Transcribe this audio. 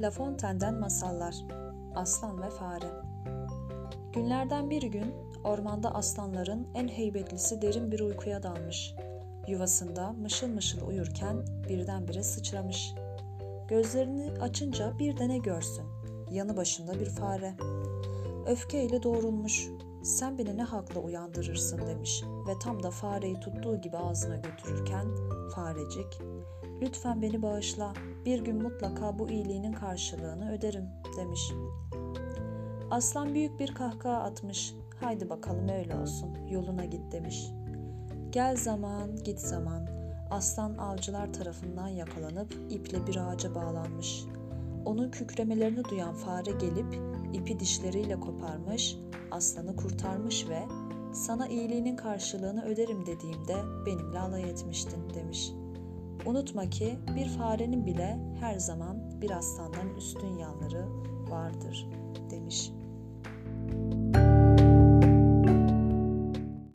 La Fontaine'den masallar. Aslan ve fare. Günlerden bir gün ormanda aslanların en heybetlisi derin bir uykuya dalmış. Yuvasında mışıl mışıl uyurken birdenbire sıçramış. Gözlerini açınca bir de ne görsün? Yanı başında bir fare. Öfkeyle doğrulmuş. Sen beni ne hakla uyandırırsın demiş ve tam da fareyi tuttuğu gibi ağzına götürürken farecik lütfen beni bağışla bir gün mutlaka bu iyiliğinin karşılığını öderim demiş. Aslan büyük bir kahkaha atmış. Haydi bakalım öyle olsun yoluna git demiş. Gel zaman git zaman aslan avcılar tarafından yakalanıp iple bir ağaca bağlanmış. Onun kükremelerini duyan fare gelip ipi dişleriyle koparmış, aslanı kurtarmış ve sana iyiliğinin karşılığını öderim dediğimde benimle alay etmiştin demiş. Unutma ki bir farenin bile her zaman bir aslandan üstün yanları vardır demiş.''